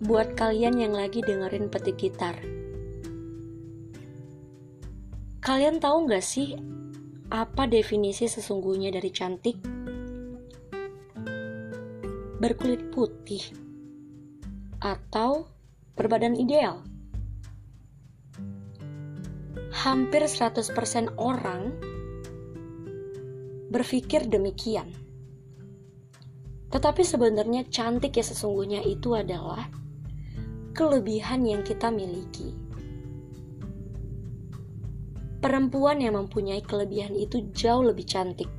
buat kalian yang lagi dengerin petik gitar. Kalian tahu nggak sih apa definisi sesungguhnya dari cantik? Berkulit putih atau berbadan ideal? Hampir 100% orang berpikir demikian. Tetapi sebenarnya cantik ya sesungguhnya itu adalah kelebihan yang kita miliki. Perempuan yang mempunyai kelebihan itu jauh lebih cantik.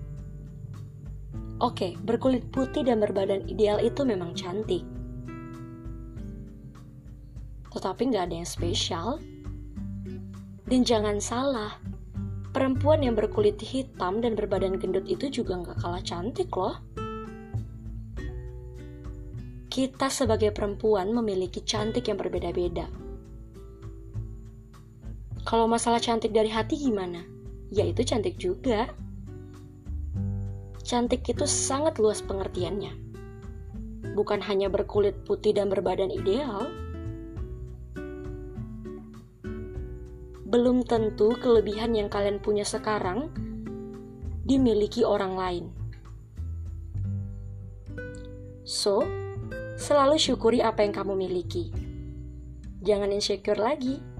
Oke, berkulit putih dan berbadan ideal itu memang cantik. Tetapi nggak ada yang spesial. Dan jangan salah, perempuan yang berkulit hitam dan berbadan gendut itu juga nggak kalah cantik loh kita sebagai perempuan memiliki cantik yang berbeda-beda. Kalau masalah cantik dari hati gimana? Ya itu cantik juga. Cantik itu sangat luas pengertiannya. Bukan hanya berkulit putih dan berbadan ideal. Belum tentu kelebihan yang kalian punya sekarang dimiliki orang lain. So, Selalu syukuri apa yang kamu miliki. Jangan insecure lagi.